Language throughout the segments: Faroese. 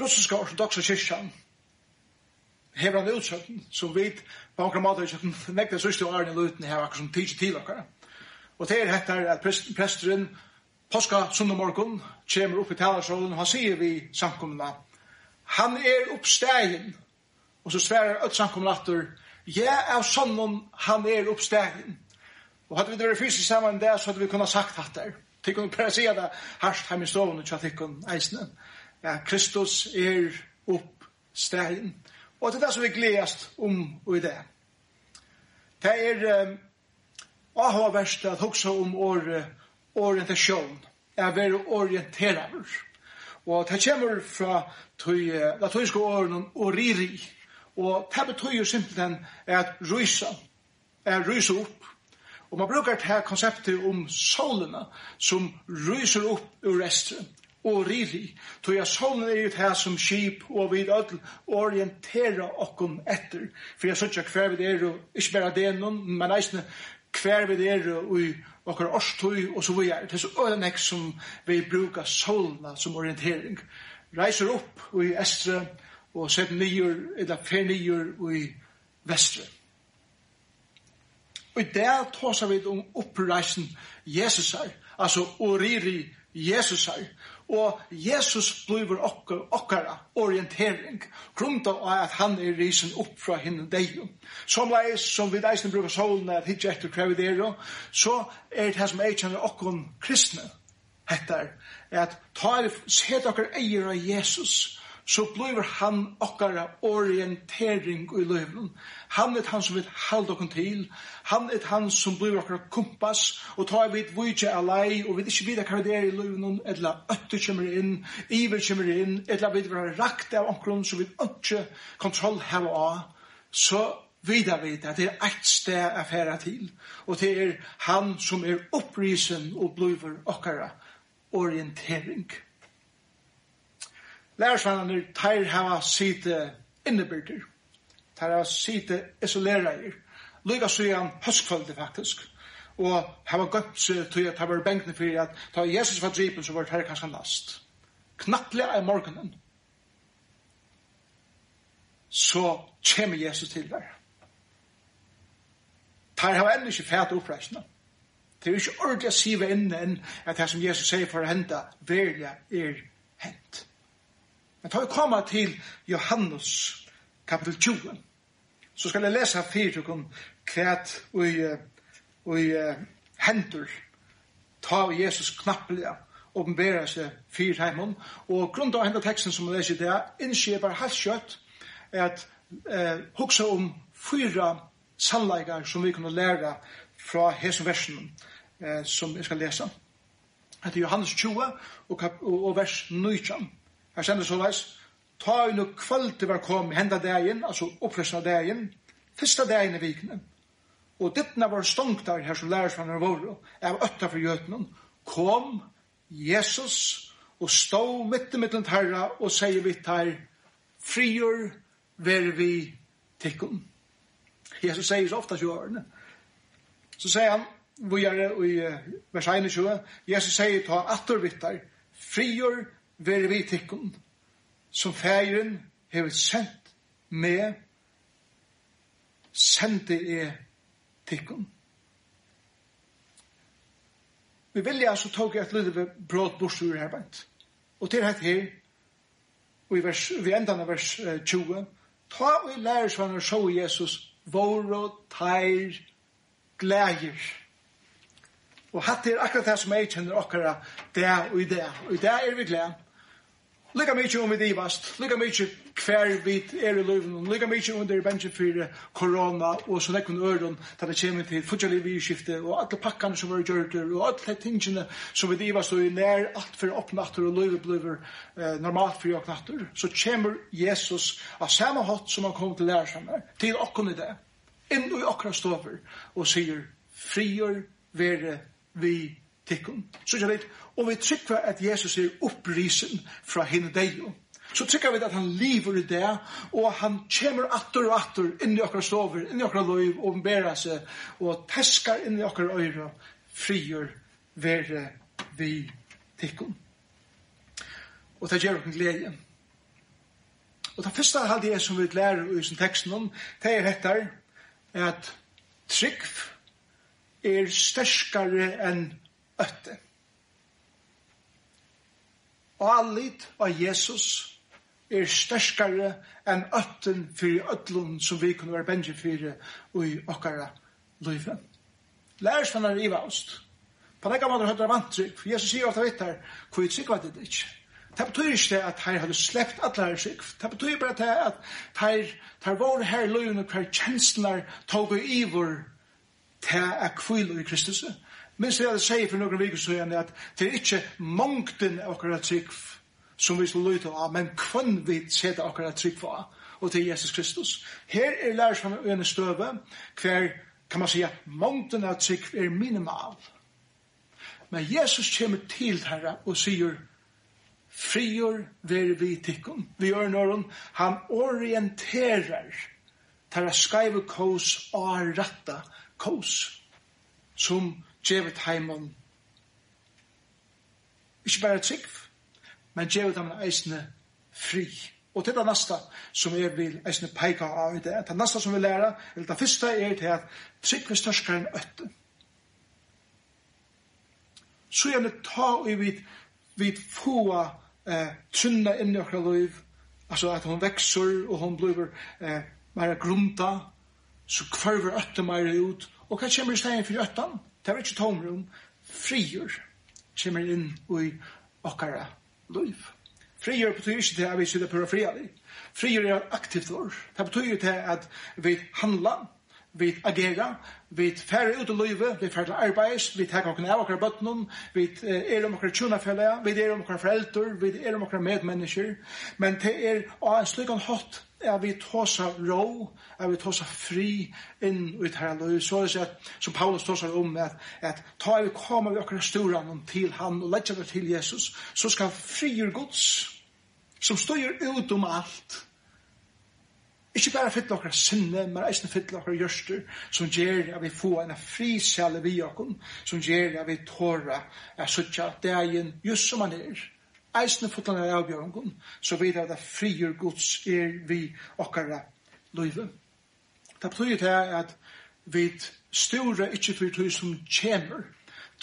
russiska ortodoxa kyrkjan hever han utsøkken, som vet på akkurat måte ikke nekta sørste årene i luten her akkurat som tidsi til okkar. Og det er hettar at presteren påska sundag morgon kommer opp i talarsålen og han sier vi samkomna han er oppstegen og så sverar öll samkomna atter ja av sånnom han er oppstegen og hadde vi det vært fysisk sammen det så hadde vi kunna sagt hattar. Tikkun per sida harst heim i stovun og tja tikkun eisne ja, Kristus er oppstegen, og det er det som vi gledast om i det. Det er um, avhåverst at hoksa om or, orientasjon, er være orienteraver. Og det kommer fra tøy, latinske åren oriri, og det betyr jo simpelthen at rysa, er rysa opp. Og man brukar det her konseptet om solene som ryser opp ur restren og riri, tog jeg solen er ut her som skip, og vi ødel orientera okkom etter, for jeg sørger hver vi er, og ikke bare det noen, men eisne hver vi er og i okkar årstøy, og så vi er, det er så ødenek som vi brukar solna som orientering. Reiser opp i estre, og sett nyer, eller fer nyer i vestre. Og i dag tåsar vi om oppreisen Jesusar, altså oriri Jesusar, Og Jesus blir okkar, okkara orientering, grunda av at han er risen opp fra henne deg. Som leis, som vi deisen bruker solen at hitje etter krevet er, så er det som jeg kjenner okkar kristne, hettar, at ta set okkar eier av Jesus, så blir han okkara orientering i løyvnen. Han er han som vil halda okkur til, han er han som blir okkara kompass, og tar vi et vujtje alai, og vi ikke vidar hva det er i løyvnen, etla øtter kommer inn, iver kommer inn, etla vi vil rakt av okkron så vi ikke kontroll heva av, så vidar vi at det er eit sted affæra til, og det er han som er opprisen og blir okkara orientering. Orientering lærersvannene tar hava site innebyrder. Tar hava site isolerer. Lyga søyan høstkvalde faktisk. Og hava gøtt seg til at hava bengtene for at ta Jesus var dripen så var det her kanskje last. Knapplega av morgenen. Så kommer Jesus til der. Tar hava enda ikke fæt oppreisende. Det er ikke ordentlig å sive inne enn at det som Jesus sier for å hente, verlig er hent. Men tar vi komma til Johannes kapitel 20, så skal jeg lese fyrt og kom kvæt og i hendur ta Jesus knappelig åpenbæra seg fyrt heimon. Og grunn av hendur teksten som jeg leser i bare innskjeper halskjøtt at eh, huksa om fyra sannleikar som vi kunne læra fra hese versen eh, som jeg skal lese. Det er Johannes 20 og, og vers 19. Her sender så leis, ta i nok kvöldi var kom henda dagen, altså opprøsna dagen, fyrsta dagen i vikene, og dittna var stongt der her som lærersvannar våre, av øtta for jötnen, kom Jesus og stå mitt i mittlen herra og sier vi tar, frigjør ver vi tikkum. Jesus sier så ofta sjøarne. Så sier han, vi er i vers 21, Jesus sier ta atter vittar, frior veri vi tikkun, som fægren hever sendt med, sendte e tikkun. Vi vilja altså tog et lydde brot bråd borsur her. Og til hett her, og i vers, vi endan av vers 20, ta og i lærersvannar sjå Jesus, våre teir glæger. Og hatt er akkurat det som jeg kjenner okkara, det og i det. Og i det er vi glæger. Lika mykje om vi divast, lika mykje hver vi er i løyven, lika mykje under bensje for korona og så nekken øren, da det kommer til fortsatt vidskifte og alle pakkene som var gjørt, og alle tingene som vi divast og nær alt for oppnatter og løyve blir eh, normalt for oppnatter, så kommer Jesus av samme hatt som han kom til lærersamme, til okken i det, inn i okken stover, og sier, frier, vere, vi, tikkum. Så jeg vet, og vi trykker at Jesus er opprisen fra henne deg. Så trykker vi at han lever i det, og han kommer atter og atter inn i okra sover, inn i okra loiv, og bærer seg, og teskar inn i okra øyre, frigjør være vi tikkum. Og det gjør okken glede. Og det første av det som vi lærer i sin teksten om, det er etter at trygg er sterskare enn øtte. Og allit av Jesus er størskare enn øtten fyrir øtlun som vi kunne være bengi fyrir og i okkara løyve. Lærersvennar i oss. På det gamle høyder av antrykk, for Jesus sier ofta vitt her, hvor vi tryggva det ikke. Det betyr ikke at her hadde sleppt alle her sikv. Det betyr bare det at her, her var her løyene hver kjenslene tog og ivor til at kviler i Kristus. Minst jeg sier for noen viker søgjene at det er ikke mongten av akkurat trygg som vi skal lytte av, men hvem vi setter akkurat trygg for, og til Jesus Kristus. Her er lærer som en støve, hver, kan man si, mongten av trygg er minimal. Men Jesus kommer til herre og sier, frigjør ver vi tikkum. Vi gjør når han orienterer til å skrive kos og rette kos som djevet heimon. Ikke bare trygg, men djevet heimon eisne fri. Og til det neste som jeg vil eisne peika av i det, det neste som vi lærer, eller det første er til at trygg vi størskar enn øtte. Så gjerne ta i vid, vid få eh, trunna inn i okra liv, altså at hon vekser og hon blir eh, mer grunta så kvarver øtte mer ut, og hva kommer i stedet for øtten? Det er ikke tomrum, frigjør kommer inn i okkara liv. Frigjør betyr ikke til at vi sitter på å fria liv. Frigjør er et aktivt år. Det betyr til at vi handler, vi agerer, vi færre ut i livet, vi færre til arbeids, vi tar okken av okkara bøttenen, vi er om okkara tjonafellet, vi er om okkara foreldre, vi er om okkara medmennesker, men det er av en slik en hatt er vi tåsa ro, er vi tåsa fri inn ut her løy, så er det at, som Paulus tåsa om, at, at ta vi koma vi okkar storan til han og letja vi til Jesus, så skal frigjur gods, som støyer ut om alt, Ikke bare fylle okkar sinne, men eisne fylle okkar gjørster, som gjer at vi får en frisæle vi okkar, som gjer at vi tåra, at suttja dagen, just som han er, eisne fotlan er avbjørungen, så vet jeg at frier Guds er vi okkara løyve. Det betyr det at vi styrer ikke for det som kommer,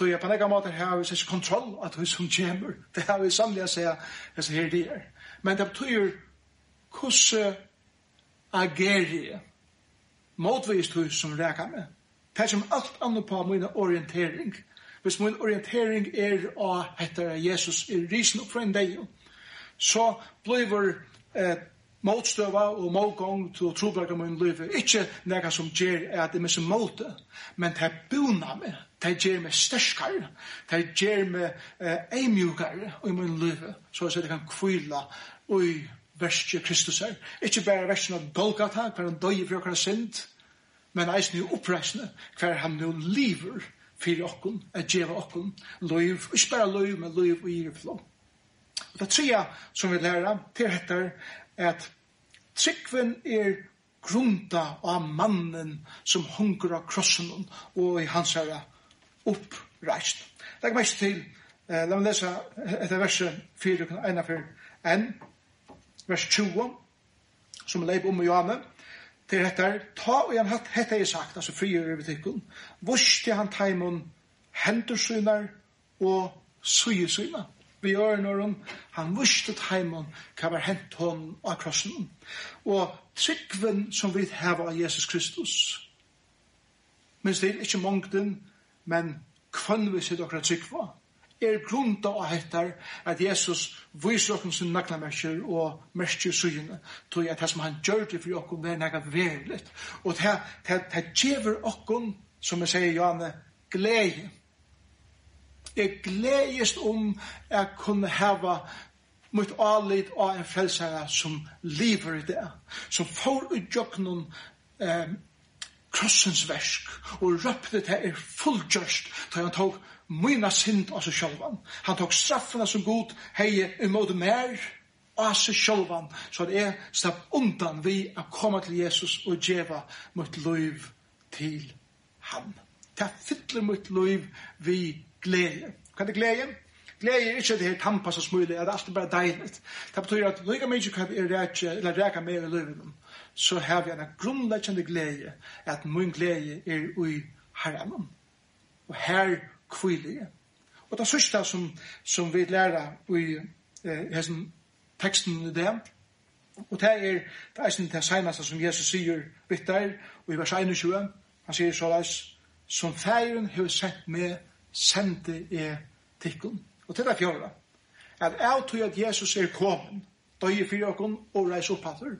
Så jeg på nekka egen måte har vi ikke kontroll av det som kommer. Det har vi samlet å si at det her det er. Men det betyr hvordan agerer jeg motvis det som reker med. Det er som alt annet på min orientering hvis min orientering er å hette Jesus i risen opp fra en dag, så blir eh, motstøva og målgång til å trobrakka min liv, ikke nega som gjør at det er mye måte, men det er buna meg, det gjør meg sterskare, det gjør meg eh, eimjukare i min liv, så at jeg kan kvila i verste Kristus her. Ikke bare versen av Golgata, hver han døy for okkar synd, men eisen i oppreisende, hver han nu lever fyrir okkum, at djeva okkum loiv, og ikke bare loiv, men loiv og gyrflå. Det trea som vi lærer, det er at tryggven er grunda av mannen som hungra krossen og i hans herre oppreist. Legg meg til, eh, la meg lese etter verset 4, 1, 1, vers 20, som leip om i Johanne, til dette, ta og han hatt hette jeg sagt, altså frigjør i butikken, vurste han teimen hendersynar og sujesynar. Vi gjør når han, han vurste teimen hva var hent hon av krossen. Og tryggven som vi har av Jesus Kristus, men det er ikke mongden, men kvann vi sitt okra tryggva, er grunda og hettar at Jesus viser okkur sin naglamerskjer og merskjer suyene tog at det som han gjør det for okkur er nega verligt og det, det, det gjever okkur som jeg sier Janne glede jeg gledest om jeg kunne heva mot alit og en frelsare som lever i det som får ut utjøknum eh, krossens versk, og røpte det er fullgjørst, da han tog myna synd av seg sjølvan. Han tog straffen som seg god heie imot mer av seg sjølvan, så det er slapp undan vi å komme til Jesus og djeva mot liv til han. Det fytler mot liv vi glede. er det glede? Gleir ikkje det her tampas og smule, at alt er bare deiligt. Det betyr at lykka mye kan er rækje, eller reka mer i løyvinom, så har vi en grunnleggende glede, at min glede er ui herren. Og her kvilig. Og det sørste som, som vi lærer i eh, teksten i det, og det er det er det seneste som Jesus sier vidt der, og i vers 21, han sier så leis, som feiren har sett med, sendte er tikkun. Og til det fjorda, at jeg tror at Jesus er kommet, døye fyrir okon og reis opp hatter,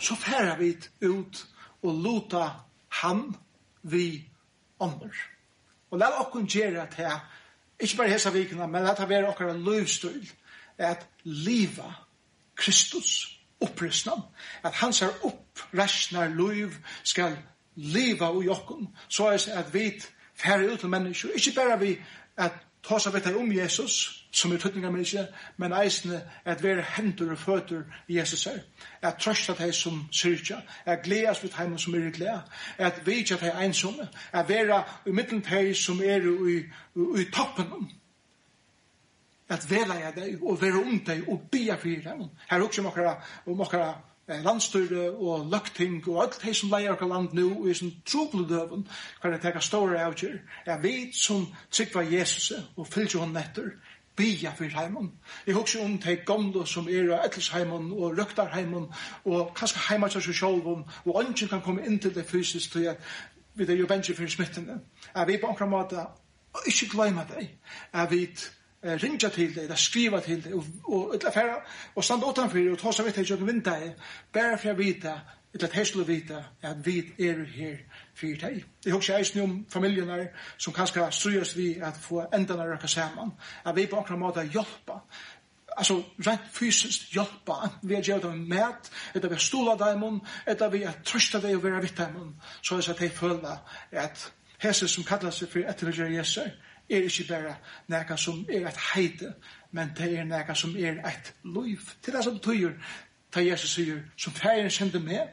så færer vi ut og luta han vi ånder. Og la okon gjere at her, ikke bare hesa vikna, men at det være okkara løvstøyl, at liva Kristus opprystna, at hans er opprystna løv skal liva ui okkon, så er at vi færer ut til mennesker, ikke bare vi ta seg vet om Jesus, som er tøtninga menneske, men eisne at være hendur og føtter Jesus her, at trøsta deg som syrkja, at gledas vidt heim som er i gleda, at vidja deg einsomme, at vera i middelen deg som er i, i toppen, at vela jeg deg og være om deg og bia fyrir deg. Her er også om okkara, om okkara landstyre og løkting og alt det som leier okker land nu og i som troble døven hver det teka store avgjør er vi som tryggva Jesus og fylgje hon netter bia fyrir heimon Jeg husker om de gamle som er av Ettelsheimen og Røktarheimen og kanskje heima til seg selv og ønsken kan komme inn til det fysisk til at vi er jo bensje fyrir smittene. Er vi på omkring måte ikke glemme deg. Er vi eh, rinja til det, eller skriva til det, og, og, ella ferra og standa utanfor og tosa vit vitt her kjøkken vindaget, fer vita, ella heslu vita, at vit er her fyrir deg. Eg hugsa eisini um familienar sum kanska strøyast vi at få endana røkka saman, at vi på akkurat måte hjelpa, alltså rent fysiskt hjálpa vi har gjort dem mät eller vi har stolat dem eller vi har tröstat dem och vi har vitt dem så att de føler at hese som kallar fyrir för etterligare Jesus er ikke bare nækka som er et heite, men det er nækka som er et liv. Til det som betyr, da Jesus sier, som ferien sendte med,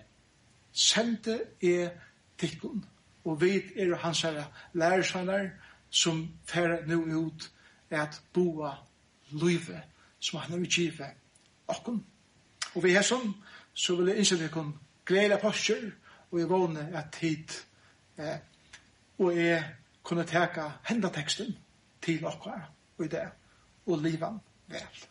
sendte er tikkun, og vi er hans herre lærersanar som fer nu ut at boa livet som han har utgivet okken. Og vi er sånn, så vil jeg innskjønne kun glede postur, og jeg vågne at tid eh, og jeg kunne teka henda teksten til okkar og i det, og livan vel.